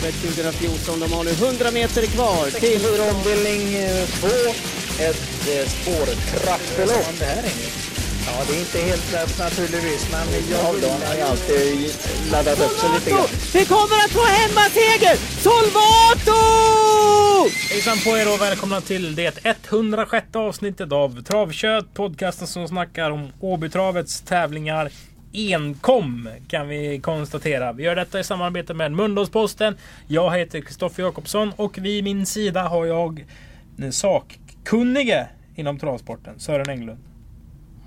Åbytravet 2014. De har nu 100 meter kvar till... Ombildning 2. Ett eh, spårtrappelopp. Ja, det är inte helt lätt naturligtvis, men jag vill... har ju alltid laddat upp sig lite grann. Vi kommer att få hemmaseger! Solvato! Hejsan på er och välkomna till det 106 avsnittet av Travkött. Podcasten som snackar om Åbytravets tävlingar enkom kan vi konstatera. Vi gör detta i samarbete med Mölndalsposten. Jag heter Kristoffer Jakobsson och vid min sida har jag den sakkunnige inom travsporten, Sören Englund.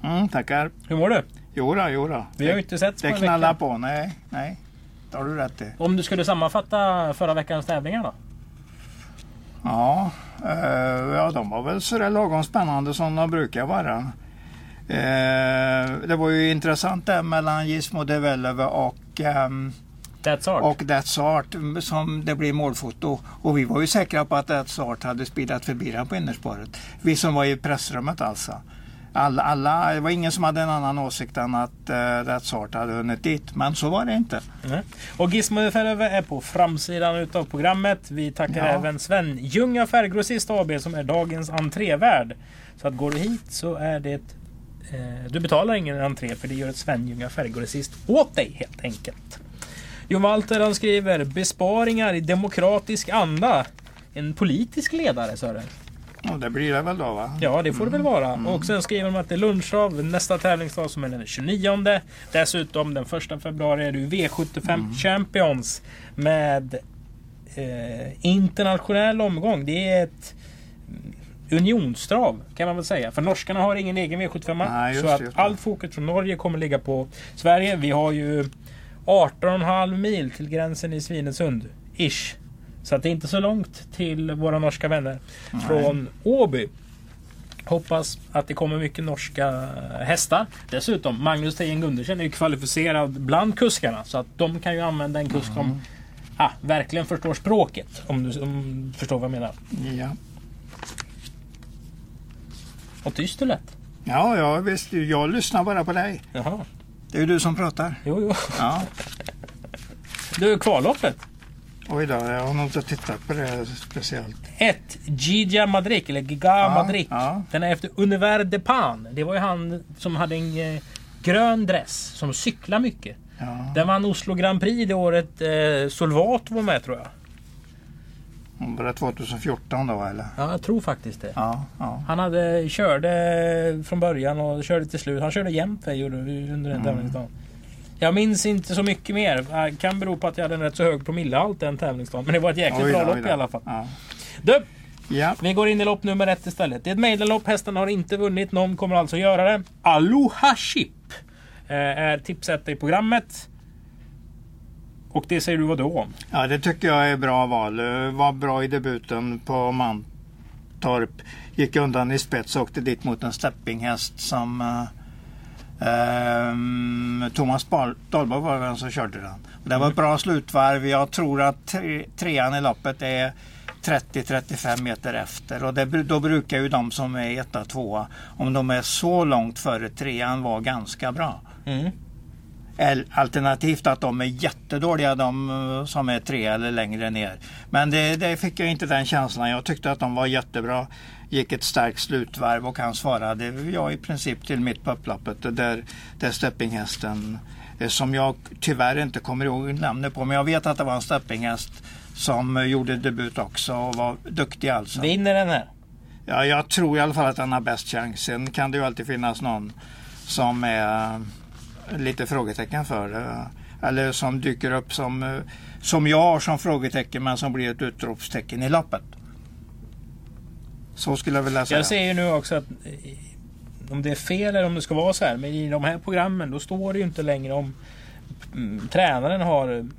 Mm, tackar. Hur mår du? Jodå, jodå. Vi har ju inte setts på Det knallar på. Nej, nej. Det har du rätt i. Om du skulle sammanfatta förra veckans tävlingar då? Ja, eh, ja, de var väl sådär lagom spännande som de brukar vara. Eh, det var ju intressant där mellan Gizmo Develeve och, ehm, That's art. och That's Art mm, som det blev målfoto. Och vi var ju säkra på att That's Art hade speedat förbi den på innerspåret. Vi som var i pressrummet alltså. Alla, alla, det var ingen som hade en annan åsikt än att uh, That's Art hade hunnit dit. Men så var det inte. Nej. Och Gizmo är på framsidan utav programmet. Vi tackar Ja. även Sven Ljunga Färggrossist AB som är dagens entrévärd. Så att går du hit så är det... Eh, du betalar ingen entré för det gör ett Sven Ljunga Färggrossist åt dig helt enkelt. Jon Walter han skriver besparingar i demokratisk anda. En politisk ledare Sören. Och det blir det väl då va? Ja, det får det väl vara. Och sen skriver de att det är lunchtrav nästa tävlingsdag som är den 29. Dessutom den 1 februari är det ju V75 Champions med eh, internationell omgång. Det är ett mm, unionstrav kan man väl säga. För norskarna har ingen egen V75. Nej, så att det. allt fokus från Norge kommer ligga på Sverige. Vi har ju 18,5 mil till gränsen i Svinesund. Ish. Så att det är inte så långt till våra norska vänner från Åby. Hoppas att det kommer mycket norska hästar. Dessutom, Magnus Tejen Gundersen är ju kvalificerad bland kuskarna. Så att de kan ju använda en kusk som ah, verkligen förstår språket. Om du, om du förstår vad jag menar. Ja. Och tyst och lätt. Ja, ja visst. Jag lyssnar bara på dig. Jaha. Det är ju du som pratar. Jo, jo. Ja. Du, kvalloppet. Oj då, jag har nog inte tittat på det speciellt. Ett Gija Madrik, eller Giga Ja, Madrik. ja. Den är efter Univers de Pan. Det var ju han som hade en eh, grön dress som cyklar mycket. Ja. Den vann Oslo Grand Prix det året eh, Solvat var med tror jag. Var det 2014 då eller? Ja, jag tror faktiskt det. Ja, ja. Han hade, körde från början och körde till slut. Han körde jämt under den tävlingsdagen. Jag minns inte så mycket mer. Det kan bero på att jag hade en rätt så hög promillehalt den tävlingsdagen. Men det var ett jäkligt Oj bra oj lopp i alla fall. Ja. Du, ja. vi går in i lopp nummer ett istället. Det är ett medellopp. Hästarna har inte vunnit. Någon kommer alltså göra det. Aloha Chip eh, är tipset i programmet. Och det säger du vad då ja, det tycker jag är bra val. Eh, Var bra i debuten på Mantorp. Gick undan i spets och åkte dit mot en steppinghäst som eh, ehm, Thomas Dahlborg var den som körde den. Och det var ett bra slutvarv. Jag tror att tre, trean i loppet är 30-35 meter efter och det, då brukar ju de som är etta, tvåa, om de är så långt före trean vara ganska bra. Mm. Alternativt att de är jättedåliga de eh, som är tre eller längre ner. Men det, det fick jag inte den känslan. Jag tyckte att de var jättebra. Gick ett starkt slutvarv och han svarade jag i princip till mitt på upploppet. Där, där steppinghästen eh, som jag tyvärr inte kommer ihåg namnet på men jag vet att det var en steppinghäst som eh, gjorde debut också och var duktig alltså. Vinner den här? Ja, jag tror i alla fall att han har bäst chans. Sen kan det ju alltid finnas någon som är lite frågetecken för det. Eller som dyker upp som, eh, som jag har som frågetecken men som blir ett utropstecken i loppet. Så skulle jag vilja säga. Jag ser ju nu också att eh, om det är fel eller om det ska vara så här. Men i de här programmen då står det ju inte längre om mm, tränaren har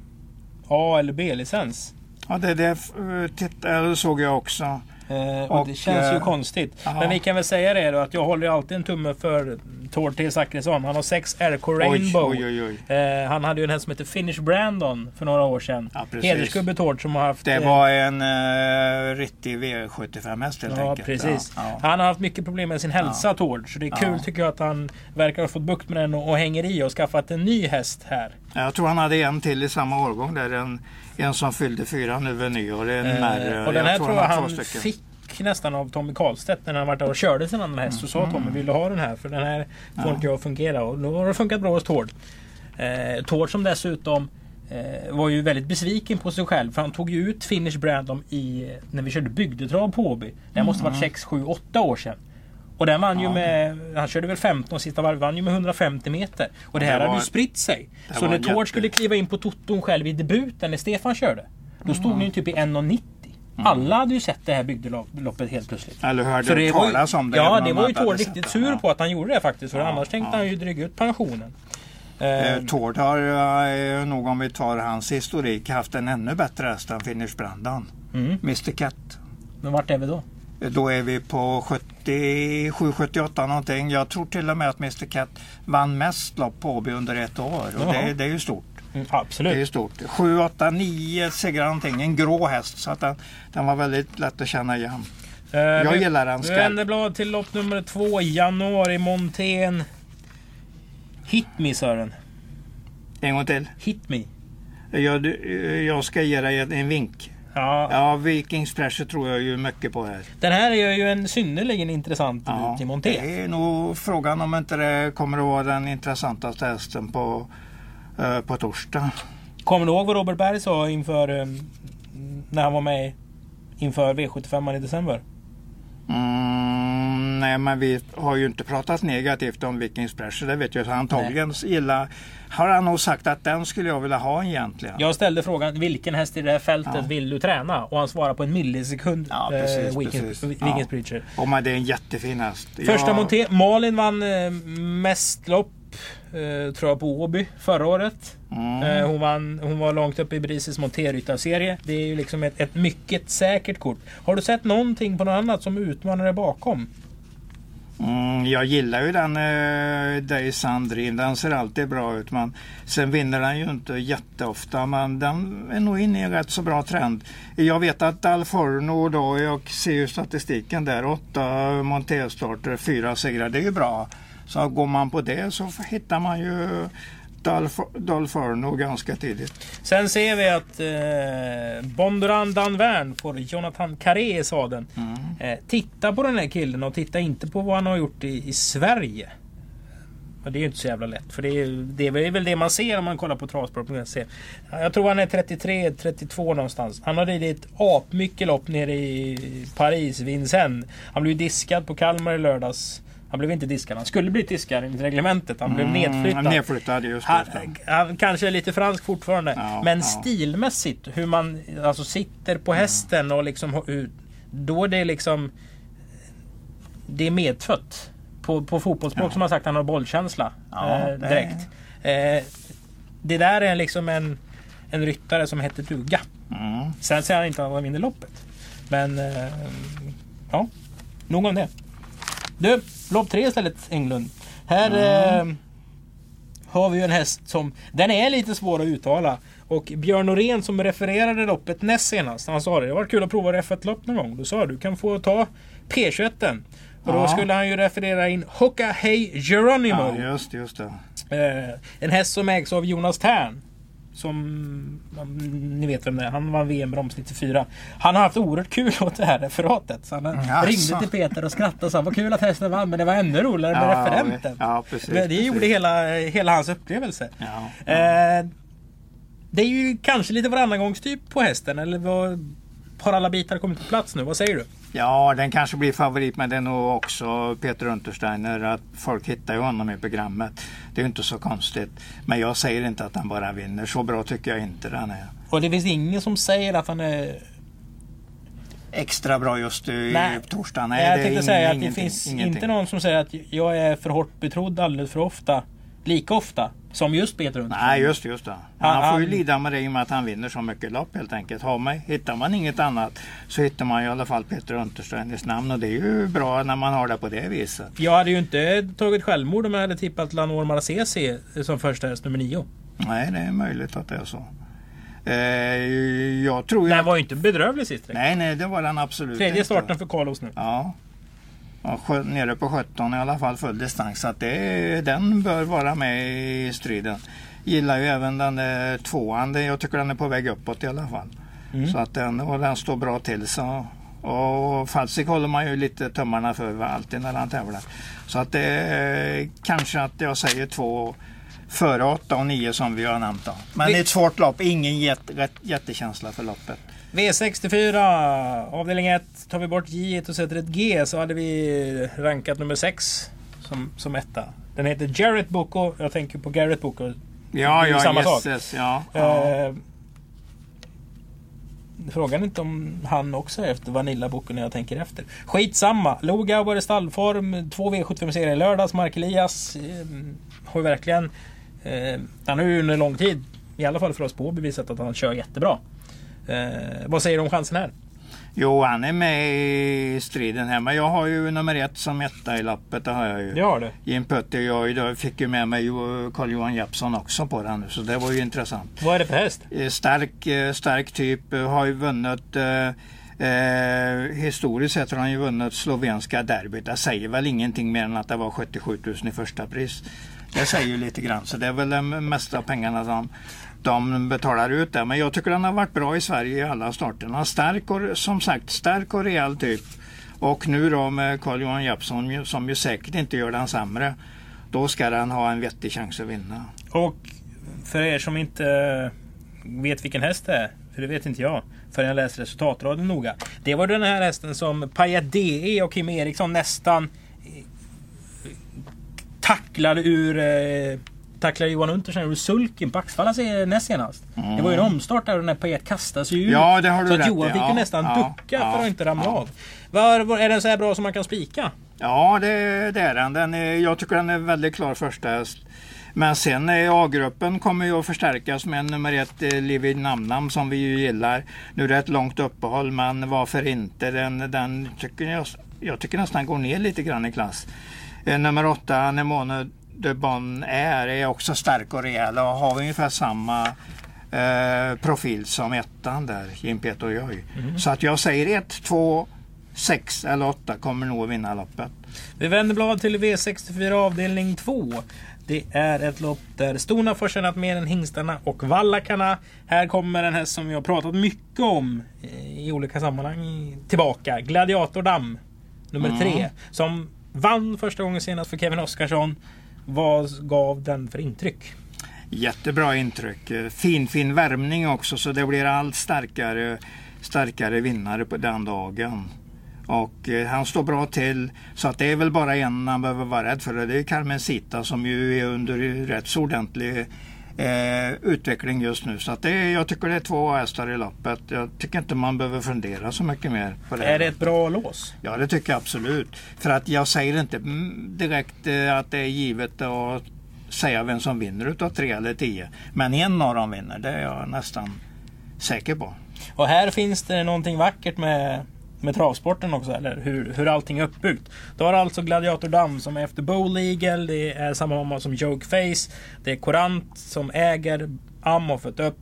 A eller B-licens. Ja, det, det eh, titta, det såg jag också. Eh, och, Och, det känns ju eh, konstigt. ja. Men vi kan väl säga det då att jag håller ju alltid en tumme för Tord T Zachrisson. Han har sex RK Rainbow. oj, oj, oj. Eh, han hade ju en häst som heter Finish Brandon för några år sedan. Ja. Hedersgubbe Tord som har haft... Det eh, var en uh, riktig V75-häst helt Ja, enkelt. precis. Ja, ja. Han har haft mycket problem med sin hälsa, Tord. Så det är kul Ja. tycker jag att han verkar ha fått bukt med den och, och hänger i och skaffat en ny häst här. Jag tror han hade en till i samma årgång där. En, en som fyllde fyra nu vid nyår. En Eh, och den här tror jag har han två fick nästan av Tommy Karlstedt när han var där och körde sin andra häst. Så sa Tommy, vill du ha den här? För den här får Ja. inte jag att fungera. Och då har det funkat bra hos Tord. Eh, Tord som dessutom eh, var ju väldigt besviken på sig själv. För han tog ju ut Finish Brandom i, när vi körde bygdetrav på Åby. Det måste varit 6, 7, 8 år sedan. Och den vann ju Ja. med, han körde väl 15 sista varv, vann ju med 150 meter. Och det Det här hade var- ju spritt sig. Så när jätte- Tord skulle kliva in på Toton själv i debuten när Stefan körde. Då stod ni ju typ i 1,90. Alla hade ju sett det här bygdeloppet helt plötsligt. Eller hörde Så det var ju, talas om det. ja, det var ju Tord riktigt sur på att han gjorde det faktiskt. För Ja, annars tänkte ja. han ju dryga ut pensionen. Eh, Eh, Tord har eh, nog om vi tar hans historik haft en ännu bättre häst än Finish Brandan. mm. Mr Cat. Men vart är vi då? Då är vi på 77-78 någonting. Jag tror till och med att Mr Cat vann mest lopp på Åby under ett år. Och det, det är ju stort. Mm, Det är absolut. stort. 7, 8, 9 segrar någonting. En grå häst. Så att den, den var väldigt lätt att känna igen. Eh, Jag gillar den Vi skarpt. vänder blad till lopp nummer två. Januari Montén. Hit me Sören. En gång till. Hit me. Jag, jag ska ge dig en, vink. Ja, Ja, Vikings Pressure tror jag ju mycket på här. Den här är ju en synnerligen intressant debut i Montén. det är nog frågan om inte det kommer att vara den intressantaste hästen på, på torsdag. Kommer du ihåg vad Robert Berg sa inför eh, när han var med inför V75 i december? Mm, nej, men vi har ju inte pratat negativt om Vikings Pressure. Det vet jag. Så antagligen gillar, har han nog sagt att den skulle jag vilja ha egentligen. Jag ställde frågan vilken häst i det här fältet Ja. vill du träna? Och han svarade på en millisekund. Ja, precis, eh, precis. Vikings Ja. Preacher. Och men det är en jättefin häst. Första Jag- Monté. Malin vann eh, mest lopp eh, tror jag på Åby förra året. Mm. Eh, hon, vann, hon var långt upp i Brises monterryttarserie. Det är ju liksom ett, ett mycket säkert kort. Har du sett någonting på något annat som utmanar det bakom? Mm, jag gillar ju den eh, Day Sandrin. Den ser alltid bra ut. Men sen vinner den ju inte jätteofta. Men den är nog inne i en rätt så bra trend. Jag vet att Dalforno då, jag ser ju statistiken där. Åtta monterstarter, fyra segrar. Det är ju bra. Så går man på det så hittar man ju Dalf- Dalforno ganska tidigt. Sen ser vi att eh, Bondurand Danvern får Jonathan Carré i sadeln. Mm. Eh, titta på den här killen och titta inte på vad han har gjort i, i Sverige. Och det är ju inte så jävla lätt. För det är, det är väl det man ser om man kollar på travsport.se. Jag tror han är 33-32 någonstans. Han har ridit apmycket lopp nere i Paris, Vincennes. Han blev diskad på Kalmar i lördags. Han blev inte diskad. Han skulle bli diskad enligt reglementet. Han blev nedflyttad. Mm, nedflyttad just Han, det. han kanske är lite fransk fortfarande. Ja, men ja. stilmässigt, hur man alltså, sitter på hästen och liksom... Då är det liksom... Det är medfött. På, på fotbollsspråk Ja. som har sagt han har bollkänsla. Ja, eh, det- direkt. Eh, det där är liksom en, en ryttare som heter duga. Mm. Sen säger han inte att han vinner loppet. Men... Eh, ja, nog om det. Du, lopp tre istället Englund. Här Mm. eh, har vi ju en häst som... Den är lite svår att uttala. Och Björn Norén som refererade loppet näst senast. Han sa det. Det var kul att prova F1 lopp någon gång. Då sa du kan få ta P21. Och då Ja. skulle han ju referera in Hoka Hey Geronimo. Ja, just, just det. Eh, en häst som ägs av Jonas Tern. Som mm, ni vet vem det är. Han vann VM-broms 94. Han har haft oerhört kul åt det här referatet. Så han Jaså. ringde till Peter och skrattade och sa vad kul att hästen vann. Men det var ännu roligare med Ja, referenten. ja, precis, det precis. gjorde hela, hela hans upplevelse. Ja. Eh, det är ju kanske lite varannangångstyp på hästen. Eller vad, har alla bitar kommit på plats nu? Vad säger du? Ja, den kanske blir favorit men det är nog också Peter Untersteiner att folk hittar ju honom i programmet. Det är ju inte så konstigt. Men jag säger inte att han bara vinner. Så bra tycker jag inte den är. Och det finns ingen som säger att han är... Extra bra just i Nej. torsdag. Nej, jag tänkte säga att det finns ingenting. inte någon som säger att jag är för hårt betrodd alldeles för ofta. Lika ofta som just Peter Untersteiner. Nej, just just det. Han- Han får ju lida med det i och med att han vinner så mycket lopp helt enkelt. Har man, hittar man inget annat så hittar man i alla fall Peter Untersteiners namn och det är ju bra när man har det på det viset. Jag hade ju inte tagit självmord om jag hade tippat Lanor Marcesi som första häst nummer nio. Nej, det är möjligt att det är så. Eh, jag tror. Den att- var ju inte bedrövlig sist. Nej, nej, det var den absolut Tredje inte. starten för Carlos nu. Ja. Ja nere på 17 i alla fall full distans. Så att det, den bör vara med i striden. gillar ju även den där tvåan. Jag tycker den är på väg uppåt i alla fall. Mm. Så att den, och den står bra till. Så, och Falsik håller man ju lite tummarna för alltid när han tävlar. Så att det kanske att jag säger två före 8 och 9 som vi har nämnt. Då. Men det är ett svårt lopp, ingen jätte, jättekänsla för loppet. V64 avdelning 1 tar vi bort J och sätter ett G så hade vi rankat nummer 6 som, som etta. Den heter Jarrett Boko. Jag tänker på Garrett Boko. Ja, ja, samma yes. Yes, ja. Eh, Frågan är inte om han också är efter Vanilla-Boko när jag tänker efter. Skitsamma! Loga var i stallform. Två V75-serier i lördags. Mark Elias eh, har ju verkligen... Eh, han har ju under lång tid, i alla fall för oss på, bevisat att han kör jättebra. Eh, vad säger du om chansen här? Jo, han är med i striden här. Men jag har ju nummer ett som etta i lappet. Det har jag ju. Det har du. Jim Putter. Jag fick ju med mig Carl-Johan Jeppsson också på den. Så det var ju intressant. Vad är det för häst? Eh, stark, eh, stark typ. Eh, har ju vunnit Eh, historiskt sett har han ju vunnit slovenska derbyt. Det säger väl ingenting mer än att det var 77 000 i första pris. Det säger ju lite grann. Så det är väl det mesta pengarna som de betalar ut det. Men jag tycker den har varit bra i Sverige i alla starterna. Stark och, som sagt, stark och rejäl typ. Och nu då med Carl-Johan Jeppsson som ju säkert inte gör den sämre. Då ska den ha en vettig chans att vinna. Och för er som inte vet vilken häst det är, för det vet inte jag förrän jag läst resultatraden noga. Det var den här hästen som Paja DE och Kim Eriksson nästan tacklade ur eh, tacklade Johan Untersen ur sulken på Axvalla näst senast. Mm. Det var ju en omstart där och när Payet kastade sig ut. Ja, det har du så att Johan fick ju nästan ja, ducka ja, för att inte ramla av. Var, var, är den så här bra som man kan spika? Ja, det, det är den. den är, jag tycker den är väldigt klar första häst. Men sen A-gruppen kommer ju att förstärkas med nummer ett eh, Livi Namnam som vi ju gillar. Nu är det ett långt uppehåll men varför inte? Den, den tycker jag, jag tycker nästan går ner lite grann i klass. Eh, nummer åtta Nemone de Bon är, är också stark och rejäl och har ungefär samma eh, profil som ettan där, Jim Peter Joy. Mm. Så att jag säger 1, 2, 6 eller 8 kommer nog att vinna loppet. Vi vänder blad till V64 avdelning 2. Det är ett lopp där stona får tjänat mer än hingstarna och vallakarna. Här kommer en häst som vi har pratat mycket om i olika sammanhang tillbaka. Gladiatordamm nummer 3. Mm. Som vann första gången senast för Kevin Oskarsson. Vad gav den för intryck? Jättebra intryck. Eh, fin, fin värmning också så det blir allt starkare, starkare vinnare på den dagen. Och eh, han står bra till så att det är väl bara en han behöver vara rädd för. Det är Carmen Sita som ju är under rätt så ordentlig eh, utveckling just nu. Så att det, jag tycker det är två hästar i loppet. Jag tycker inte man behöver fundera så mycket mer på det. Är det ett bra lås? Ja det tycker jag absolut. För att jag säger inte direkt eh, att det är givet att säga vem som vinner utav tre eller tio. Men en av dem vinner, det är jag nästan säker på. Och här finns det någonting vackert med med travsporten också, eller hur, hur allting är uppbyggt. Du har alltså Gladiator Dam som är efter Bowl Eagle, det är samma mamma som Joke Face, det är Korant som äger Ammo fött upp,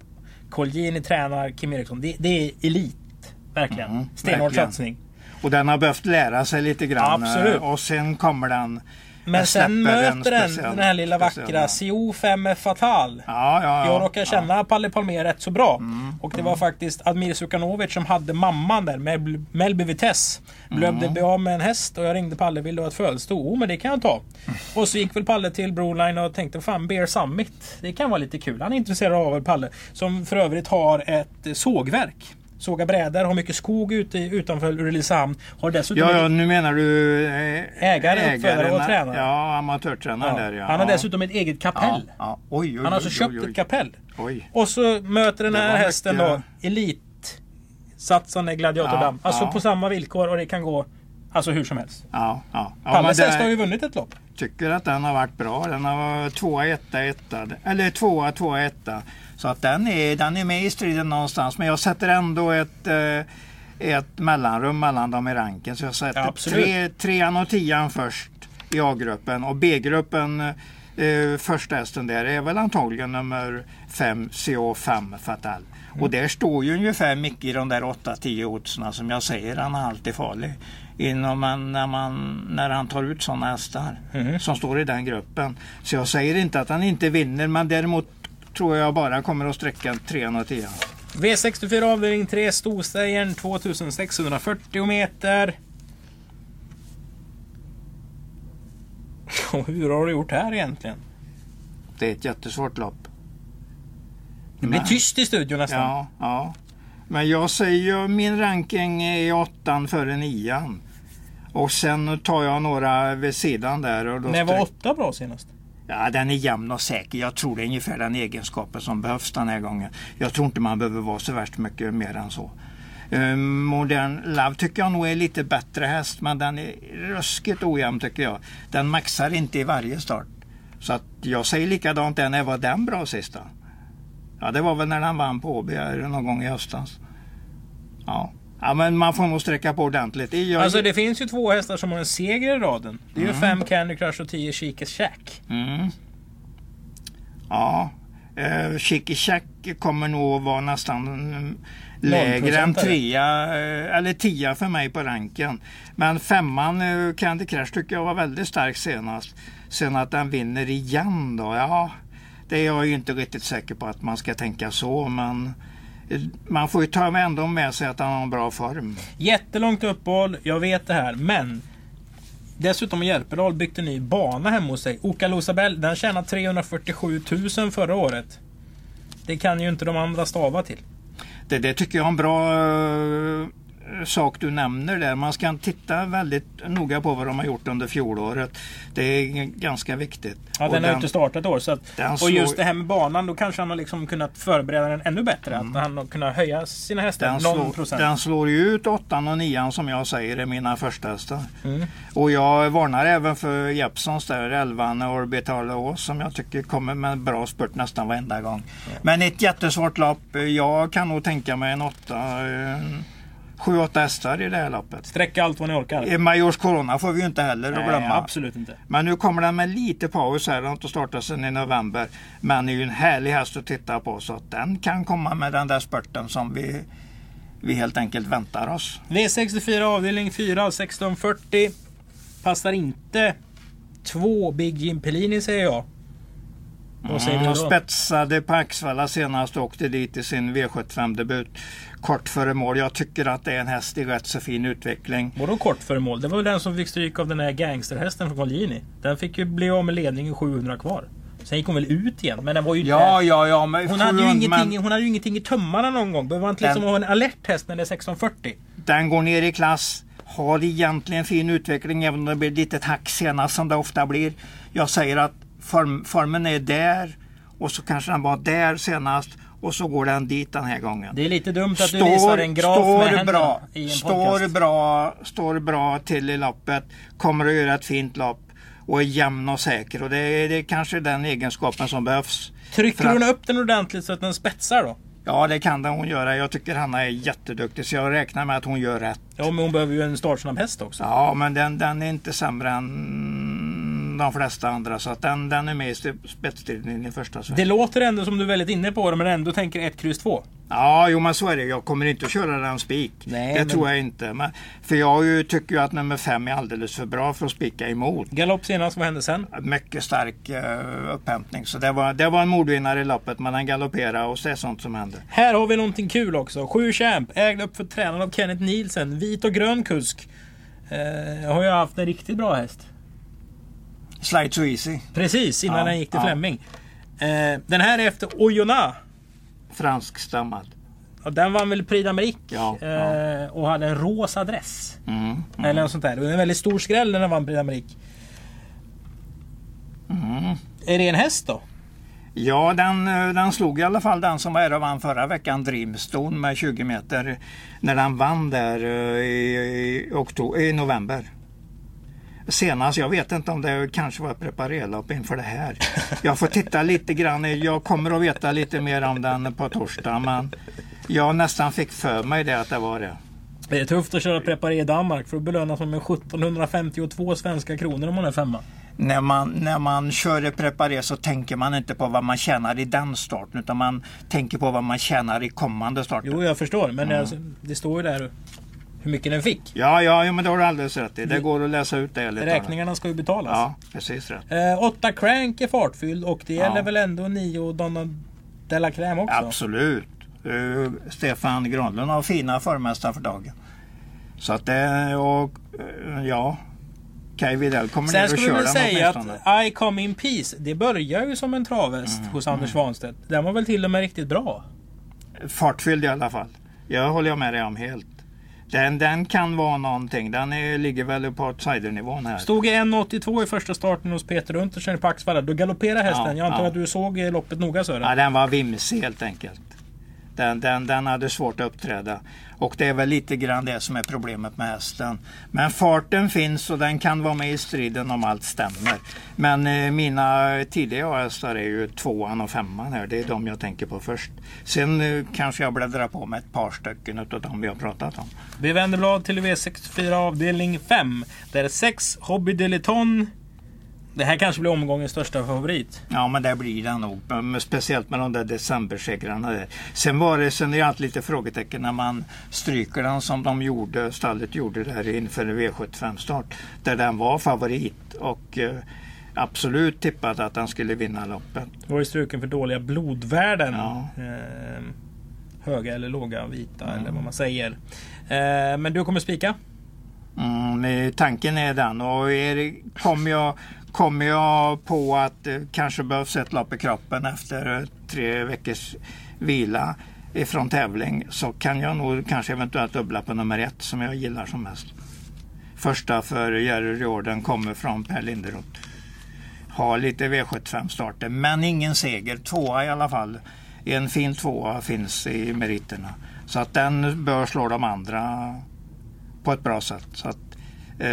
Colgjini tränar Kim Eriksson. Det, det är elit, verkligen. Mm, Stenhård satsning. Och den har behövt lära sig lite grann. Absolut. Och sen kommer den men sen möter den den här lilla vackra CO5 Fatal. Ja, ja, ja, jag råkar känna ja. Palle Palmer rätt så bra. Mm, och det var faktiskt Admir Sukanovic som hade mamman där, Mel Melby Vitesse. Behövde mm. bli av med en häst och jag ringde Palle och ville ha ett födelsedag. Oh, men det kan jag ta. Mm. Och så gick väl Palle till Broline och tänkte fan Bear Summit. Det kan vara lite kul. Han är intresserad av Palle. Som för övrigt har ett sågverk såga brädor, har mycket skog ute utanför Ulricehamn. Har dessutom ja, ja, nu menar du eh, ägare, uppfödare och tränare. Ja, amatörtränare ja. där ja. Han har dessutom ett eget kapell. Ja, oj, oj, Han har alltså oj, köpt ett kapell. Och så möter den här hästen mycket... då elit satsande gladiatordamm. Ja, alltså på samma villkor och det kan gå Alltså hur som helst. Ja, ja. ja Palles häst har ju vunnit ett lopp. Tycker att den har varit bra. Den har varit tvåa, etta, etta. Eller tvåa, tvåa, etta. Så att den är, den är med i striden någonstans. Men jag sätter ändå ett, eh, ett mellanrum mellan dem i ranken. Så jag sätter ja, tre, trean och tian först i A-gruppen. Och B-gruppen, eh, första hästen där, är väl antagligen nummer 5, CO5 Fatal. Mm. Och där står ju ungefär mycket i de där 8-10 oddsen som jag säger, han är alltid farlig. Inom man, när, man, när han tar ut sådana hästar mm. som står i den gruppen. Så jag säger inte att han inte vinner men däremot tror jag bara kommer att sträcka 310. V64 avdelning 3 Storstejern 2640 meter. Och hur har du gjort här egentligen? Det är ett jättesvårt lopp. Det blir Men- tyst i studion nästan. Ja, ja. Men jag säger ju min ranking är åttan före nian. Och sen tar jag några vid sidan där. Och då När var åtta bra senast? Ja, den är jämn och säker. Jag tror det är ungefär den egenskapen som behövs den här gången. Jag tror inte man behöver vara så värst mycket mer än så. Eh, modern Love tycker jag nog är lite bättre häst, men den är ruskigt ojämn tycker jag. Den maxar inte i varje start. Så att jag säger likadant där, när var den bra sista? Ja, det var väl när den vann på Åby någon gång i höstas. Ja ja, men man får nog sträcka på ordentligt. Jag, Alltså det finns ju två hästar som har en seger i raden. Det är ju fem Candy Crush och 10 Chicas Shack. Mm. Ja, eh, Chicky Shack kommer nog vara nästan mm, lägre än 0%-are. trea eh, eller tia för mig på ranken. Men femman eh, Candy Crush tycker jag var väldigt stark senast. Sen att den vinner igen då, ja. Det är jag ju inte riktigt säker på att man ska tänka så, men man får ju ta ändå med sig att han har en bra form. Jättelångt uppehåll, jag vet det här. Men Dessutom har Järpedal byggt en ny bana hemma hos sig. Oka Losabell, den tjänade 347 000 förra året. Det kan ju inte de andra stava till. Det, det tycker jag är en bra eh, sak du nämner där. Man ska titta väldigt noga på vad de har gjort under fjolåret. Det är ganska viktigt. Ja, Och den har inte startat år. Så att, den och slår- just det här med banan, då kanske han har liksom kunnat förbereda den ännu bättre. Att han har kunnat höja sina hästar den, någon slår, procent. den slår ju ut åttan och nian som jag säger är mina första hästar. Mm. Och jag varnar även för Jeppsons där, 11 Orbital Ås som jag tycker kommer med bra spurt nästan varenda gång. Men ett jättesvårt lopp. Jag kan nog tänka mig en åtta, eh, sju, åtta hästar i det här loppet. Sträcka allt vad ni orkar. Majors Corona får vi ju inte heller Nej, glömma. absolut inte. Men nu kommer den med lite paus här. Den har inte startat sedan i november. Men är ju en härlig häst att titta på. Så att den kan komma med den där spurten som vi, vi helt enkelt väntar oss. V64 avdelning 4 1640. Passar inte två Big Jim Pellini säger jag. Vad säger Mm, du då? spetsade på Axvalla senast och åkte dit i sin V75-debut kort före mål. Jag tycker att det är en häst i rätt så fin utveckling. Vadå kort före mål? Det var väl den som fick stryk av den här gangsterhästen från Colgjini. Den fick ju bli av med ledningen 700 kvar. Sen gick hon väl ut igen, men den var ju Ja, ja, ja. Men hon, hade ju men ingenting, hon hade ju ingenting i tummarna någon gång. Behöver man inte liksom Den- ha en alert häst när det är 1640? Den går ner i klass. Har egentligen fin utveckling även om det blir ett litet hack senast som det ofta blir. Jag säger att form, formen är där och så kanske den var där senast och så går den dit den här gången. Det är lite dumt att du visar en graf med står händerna bra, i en står podcast. bra, står bra till i loppet, kommer att göra ett fint lopp och är jämn och säker. Och det är, det är kanske den egenskapen som behövs. Trycker att- hon upp den ordentligt så att den spetsar då? Ja, det kan den hon göra. Jag tycker Hanna är jätteduktig så jag räknar med att hon gör rätt. Ja, men hon behöver ju en startsnabb häst också. Ja, men den, den är inte sämre än de flesta andra så att den, den är med i spe- spetsstriden i första sväng. Det låter ändå som du är väldigt inne på det, men ändå tänker 1, kryss 2. Ja, jo men så är det. Jag kommer inte att köra den spik. Nej, det men- tror jag inte. Men, för jag ju, tycker ju att nummer fem är alldeles för bra för att spika emot. Galopp senast, vad hände sen? Mycket stark uh, upphämtning. Så det var, det var en mordvinnare i loppet men han galopperade och det är sånt som händer. Här har vi någonting kul också. Sju Champ, ägd upp för tränaren av Kenneth Nielsen. Vit och grön kusk. Eh, har ju haft en riktigt bra häst. Slide so easy. Precis innan Ja, den gick till ja. Flemming. Eh, den här är efter Oyonnax. Franskstammad. Och den vann väl Prix d'Amérique. Ja, eh, Och hade en rosa dress. Mm, mm, Eller något sånt där. Det var en väldigt stor skräll när den vann Prix d'Amérique. mm. Är det en häst då? Ja, den, eh, den slog i alla fall den som var här och vann förra veckan, Dreamstone med 20 meter. När den vann där eh, i, i, oktober, i november. Senast, jag vet inte om det kanske var preparerlopp inför det här. Jag får titta lite grann, jag kommer att veta lite mer om den på torsdag men jag nästan fick för mig det att det var det. Det är tufft att köra preparé i Danmark för att belönas med 1752 svenska kronor om man är femma. När man, när man kör ett preparé så tänker man inte på vad man tjänar i den starten utan man tänker på vad man tjänar i kommande starter. Jo, jag förstår. Men alltså, det står ju där hur mycket den fick. Ja, ja, ja, men det har du alldeles rätt i. Det går att läsa ut det. Lite Räkningarna ska ju betalas. Ja, precis rätt. Eh, åtta Crank är fartfylld och det Ja. gäller väl ändå nio Donna Della Crème också. Absolut. Uh, Stefan Granlund har fina förmästare för dagen. Så att det, och uh, ja. Kaj Widell kommer Sen ner och ska vi kör väl den säga att I Come In Peace, det börjar ju som en travhäst Mm, hos Anders Svanstedt. Den var väl till och med riktigt bra. Fartfylld i alla fall. Jag håller jag med dig om helt. Den, den kan vara någonting. Den är, ligger väl på outsidernivån här. Stod i 1.82 i första starten hos Peter Untersen på Axvalla. Då galopperade hästen. Ja, Jag antar ja. att du såg loppet noga Sören? Ja, den var vimsig helt enkelt. Den, den, den hade svårt att uppträda. Och det är väl lite grann det som är problemet med hästen. Men farten finns och den kan vara med i striden om allt stämmer. Men eh, mina tidiga hästar är ju tvåan och femman här. Det är de jag tänker på först. Sen eh, kanske jag bläddrar på med ett par stycken av de vi har pratat om. Vi vänder blad till V64 avdelning 5. Där är 6 Hobby Deliton det här kanske blir omgångens största favorit. Ja men det blir det nog. Men Speciellt med de där decembersegrarna. Sen var det, sen är det alltid lite frågetecken när man stryker den som de gjorde, stallet gjorde där inför V75 start. Där den var favorit och eh, absolut tippad att den skulle vinna loppet. Det var ju struken för dåliga blodvärden. Ja. Eh, höga eller låga, vita eller vad man säger. Eh, men du kommer spika? Mm, tanken är den och är kommer, jag, kommer jag på att det kanske behövs ett lopp i kroppen efter tre veckors vila ifrån tävling så kan jag nog kanske eventuellt dubbla på nummer ett som jag gillar som mest. Första för Jerry Riordan kommer från Per Linderoth. Har lite V75-starter men ingen seger. Tvåa i alla fall. En fin tvåa finns i meriterna. Så att den bör slå de andra på ett bra sätt. Så att,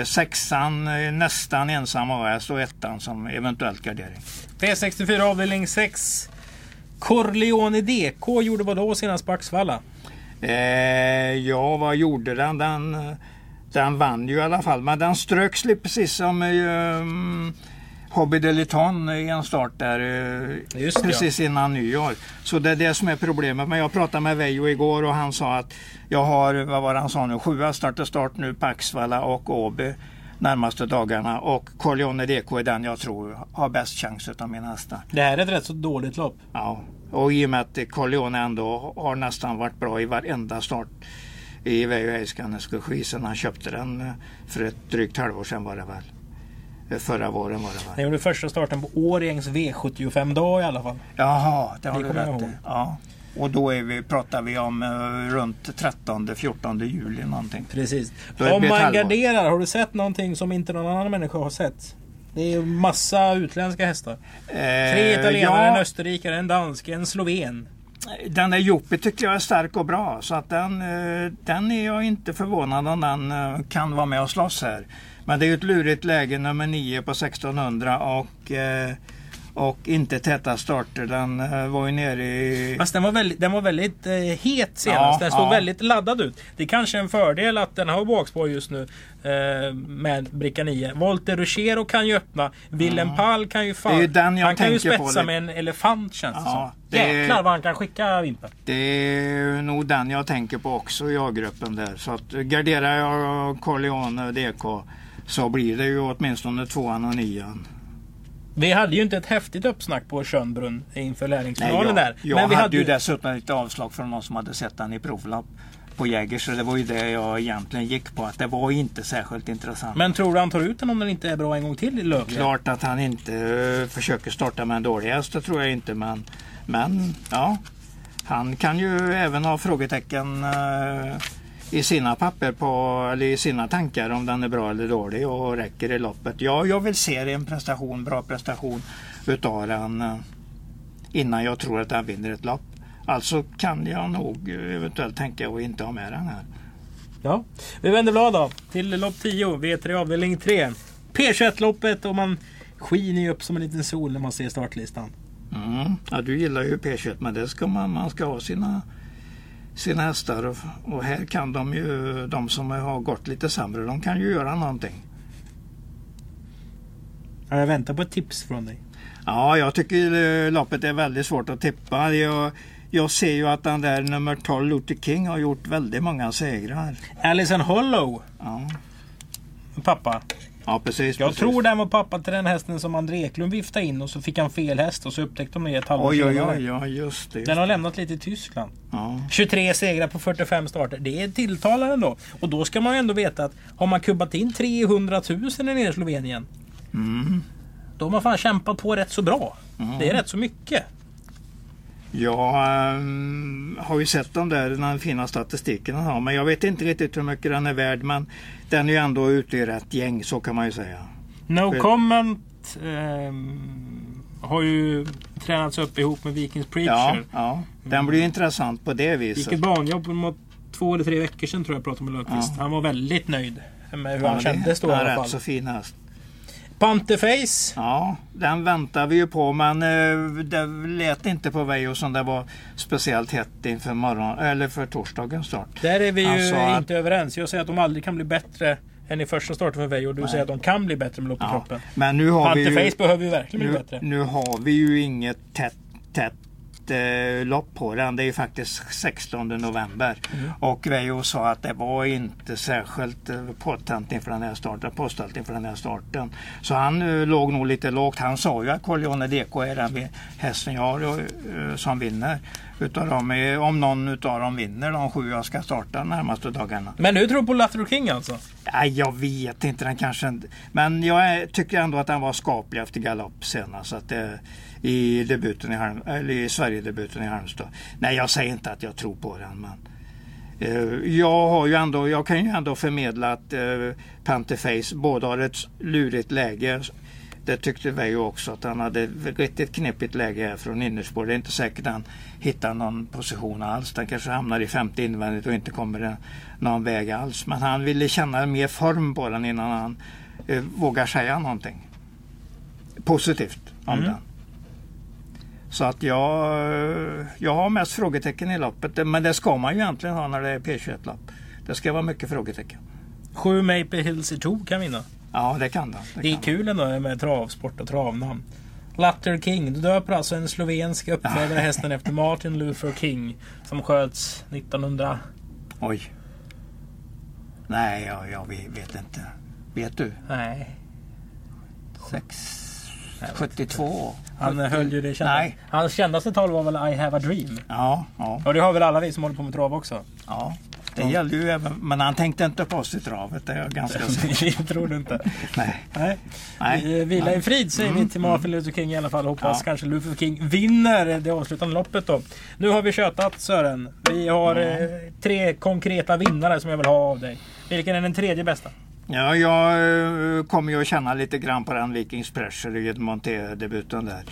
sexan är nästan ensam AS och ettan som eventuellt gardering. P64 avdelning 6. Corleone DK gjorde vad då senast på Axvalla? Eh, ja, vad gjorde den? den? eh, Den vann ju i alla fall, men den ströks lite precis som um, Hobby Deliton i en start där eh, Just precis innan nyår. Så det är det som är problemet. Men jag pratade med Veijo igår och han sa att jag har, vad var det han sa nu, sju start start nu på Axvalla och Åby närmaste dagarna och Corleone DK är den jag tror har bäst chans utav mina hästar. Det här är ett rätt så dåligt lopp. Ja, och i och med att Corleone ändå har nästan varit bra i varenda start i Veijo Heiskanes regi sedan han köpte den eh, för ett drygt halvår sedan var det väl. Eh, Förra våren var det Han väl. gjorde första starten på Årjängs V75-dag i alla fall. Jaha, det har Det du rätt i. Ja. Och då är vi, pratar vi om eh, runt 13-14 juli någonting. Precis. Om man garderar, har du sett någonting som inte någon annan människa har sett? Det är ju massa utländska hästar. Tre Eh, italienare, en ja, österrikare, en dansk, en sloven. den där Jopi tycker jag är stark och bra. Så att den, eh, den är jag inte förvånad om den eh, kan vara med och slåss här. Men det är ju ett lurigt läge, nummer 9 på 1600 och, eh, och inte täta starter. Den eh, var ju nere i... Fast den var väldigt, den var väldigt eh, het senast. Ja, den såg ja. väldigt laddad ut. Det är kanske är en fördel att den har bakspår just nu eh, med bricka 9. Volter Ruchero kan ju öppna. Willem Pall kan ju fan... Det är den jag han kan ju spetsa med en elefant känns det Ja, som. det- Jäklar vad han kan skicka Vimpen. Det är nog den jag tänker på också i A-gruppen där. Så att garderar jag Corleone och DK så blir det ju åtminstone tvåan och nian. Vi hade ju inte ett häftigt uppsnack på Schönbrunn inför lärlingsfinalen där. jag Men vi hade, ju dessutom lite avslag från någon som hade sett den i provlapp på Jäger så det var ju det jag egentligen gick på. Att det var inte särskilt intressant. Men tror du han tar ut den om den inte är bra en gång till i Lövgren? Klart att han inte eh, försöker starta med en dålig häst, det tror jag inte. Men, men ja, han kan ju även ha frågetecken eh, i sina papper på, eller i sina tankar om den är bra eller dålig och räcker i loppet. Ja, jag vill se en prestation, bra prestation utav den eh, innan jag tror att den vinner ett lopp. Alltså kan jag nog eh, eventuellt tänka att inte ha med den här. Ja. Vi vänder blad då till lopp 10, V3 avdelning 3. P21-loppet och man skiner ju upp som en liten sol när man ser startlistan. Mm. Ja, du gillar ju P21 men det ska man, man ska ha sina, sina hästar och, och här kan de ju, de som har gått lite sämre, de kan ju göra någonting. Ja, Jag väntar på ett tips från dig. Ja, jag tycker eh, loppet är väldigt svårt att tippa. Jag, jag ser ju att den där nummer 12, Luther King, har gjort väldigt många segrar. Alison Hollow, Ja, pappa. Ja, precis. Jag precis. tror den var pappa till den hästen som André Eklund viftade in och så fick han fel häst och så upptäckte de det ett halvår Oj, oj, oj, ja, just det. Den har lämnat lite i Tyskland. Ja. 23 segrar på 45 starter. Det är tilltalande ändå. Och då ska man ju ändå veta att har man kubbat in 300 000 nere i Slovenien. Mm. Då har man fan kämpat på rätt så bra. Det är rätt så mycket. Jag ehm, har ju sett de där den fina statistiken han har, men jag vet inte riktigt hur mycket den är värd. Men den är ju ändå ute i rätt gäng, så kan man ju säga. No För- comment ehm, har ju tränats upp ihop med Vikings Ja, Preacher. ja. Den blir ju intressant på det viset. ett banjobb mot två eller tre veckor sedan tror jag pratade med Löfqvist. Ja. Han var väldigt nöjd med hur Ja, han kändes då i alla rätt fall. så fin häst. Panterface. Ja, den väntar vi ju på men eh, det lät inte på Vejo som det var speciellt hett inför morgon, eller för torsdagens start. Där är vi ju att- inte överens. Jag säger att de aldrig kan bli bättre än i första starten för. Och du säger att de kan bli bättre med lopp i Ja. kroppen. Men nu har vi ju, Panterface behöver ju verkligen bli nu, bättre. nu har vi ju inget tätt, tätt lopp på den. Det är ju faktiskt 16 november. Mm. Och Vejo sa att det var inte särskilt eh, påtänt inför den här starten, påställt inför den här starten. Så han eh, låg nog lite lågt. Han sa ju att Corleone Deco är den hästen jag har eh, som vinner. Utav dem, eh, om någon utav dem vinner de sju jag ska starta de närmaste dagarna. Men du tror på Latro King alltså? Nej, jag vet inte. Den kanske inte... Men jag tycker ändå att den var skaplig efter galopp senast. Att det, i, debuten i, Halm, eller i Sverigedebuten i Halmstad. Nej, jag säger inte att jag tror på den. Men, eh, jag, har ju ändå, jag kan ju ändå förmedla att eh, Panterface både har ett lurigt läge. Det tyckte vi ju också att han hade riktigt knepigt läge här från innerspår. Det är inte säkert att han hittar någon position alls. Den kanske hamnar i femte invändigt och inte kommer någon väg alls. Men han ville känna mer form på den innan han eh, vågar säga någonting positivt om Mm. den. Så att jag, eh, jag har mest frågetecken i loppet. Men det ska man ju egentligen ha när det är P21-lopp. Det ska vara mycket frågetecken. Sju Maple Hills i Tour kan vinna. Ja, det kan det. Det är kan kul ändå med travsport och travnamn. Latter King. Du döper alltså en slovensk uppfödare hästen efter Martin Luther King. Som sköts 1900... Oj. Nej, jag, jag vet inte. Vet du? Nej. Sex... 72? Han höll ju det kända. Nej. Hans kändaste tal var väl I have a dream. Ja, ja, Och det har väl alla vi som håller på med trav också. ja. Det gällde ju även... Men han tänkte inte på oss i travet, det är jag ganska säker Vi tror du inte. Nej. Nej. Nej. Vi, Vila i frid säger vi till Martin Luther King i alla fall. Hoppas Ja. kanske Luther King vinner det avslutande loppet då. Nu har vi tjötat Sören. Vi har eh, tre konkreta vinnare som jag vill ha av dig. Vilken är den tredje bästa? Ja, jag eh, kommer ju att känna lite grann på den Vikings Pressure i Monté-debuten där.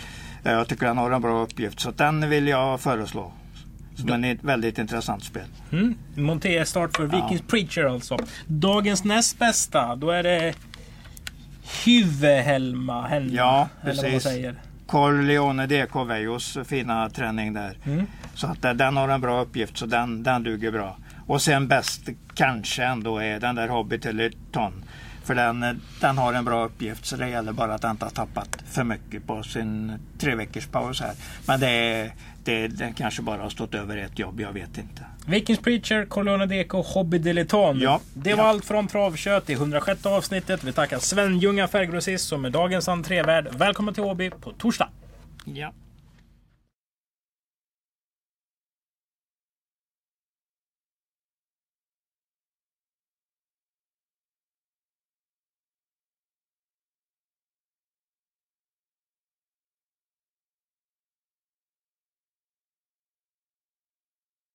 Eh, Jag tycker han har en bra uppgift så den vill jag föreslå. Som en ett väldigt intressant spel. Mm. Monté start för Vikings Preacher alltså. Dagens näst bästa, då är det Hyvehelma Helma. Ja, precis. Corleone DK Vejos fina träning där. Mm. Så att den har en bra uppgift så den, den duger bra. Och sen bäst kanske ändå är den där Hobbit eller Ton. För den, den har en bra uppgift så det gäller bara att den inte har tappat för mycket på sin tre veckors paus här. Men det, det, den kanske bara har stått över ett jobb, jag vet inte. Vikings Preacher, Corleone Deco, Hobby Deleton. Ja. Det var Ja. allt från Travkött i 106 avsnittet. Vi tackar Sven Ljunga Färggrossist som är dagens entrévärd. Välkommen till Åby på torsdag! Ja.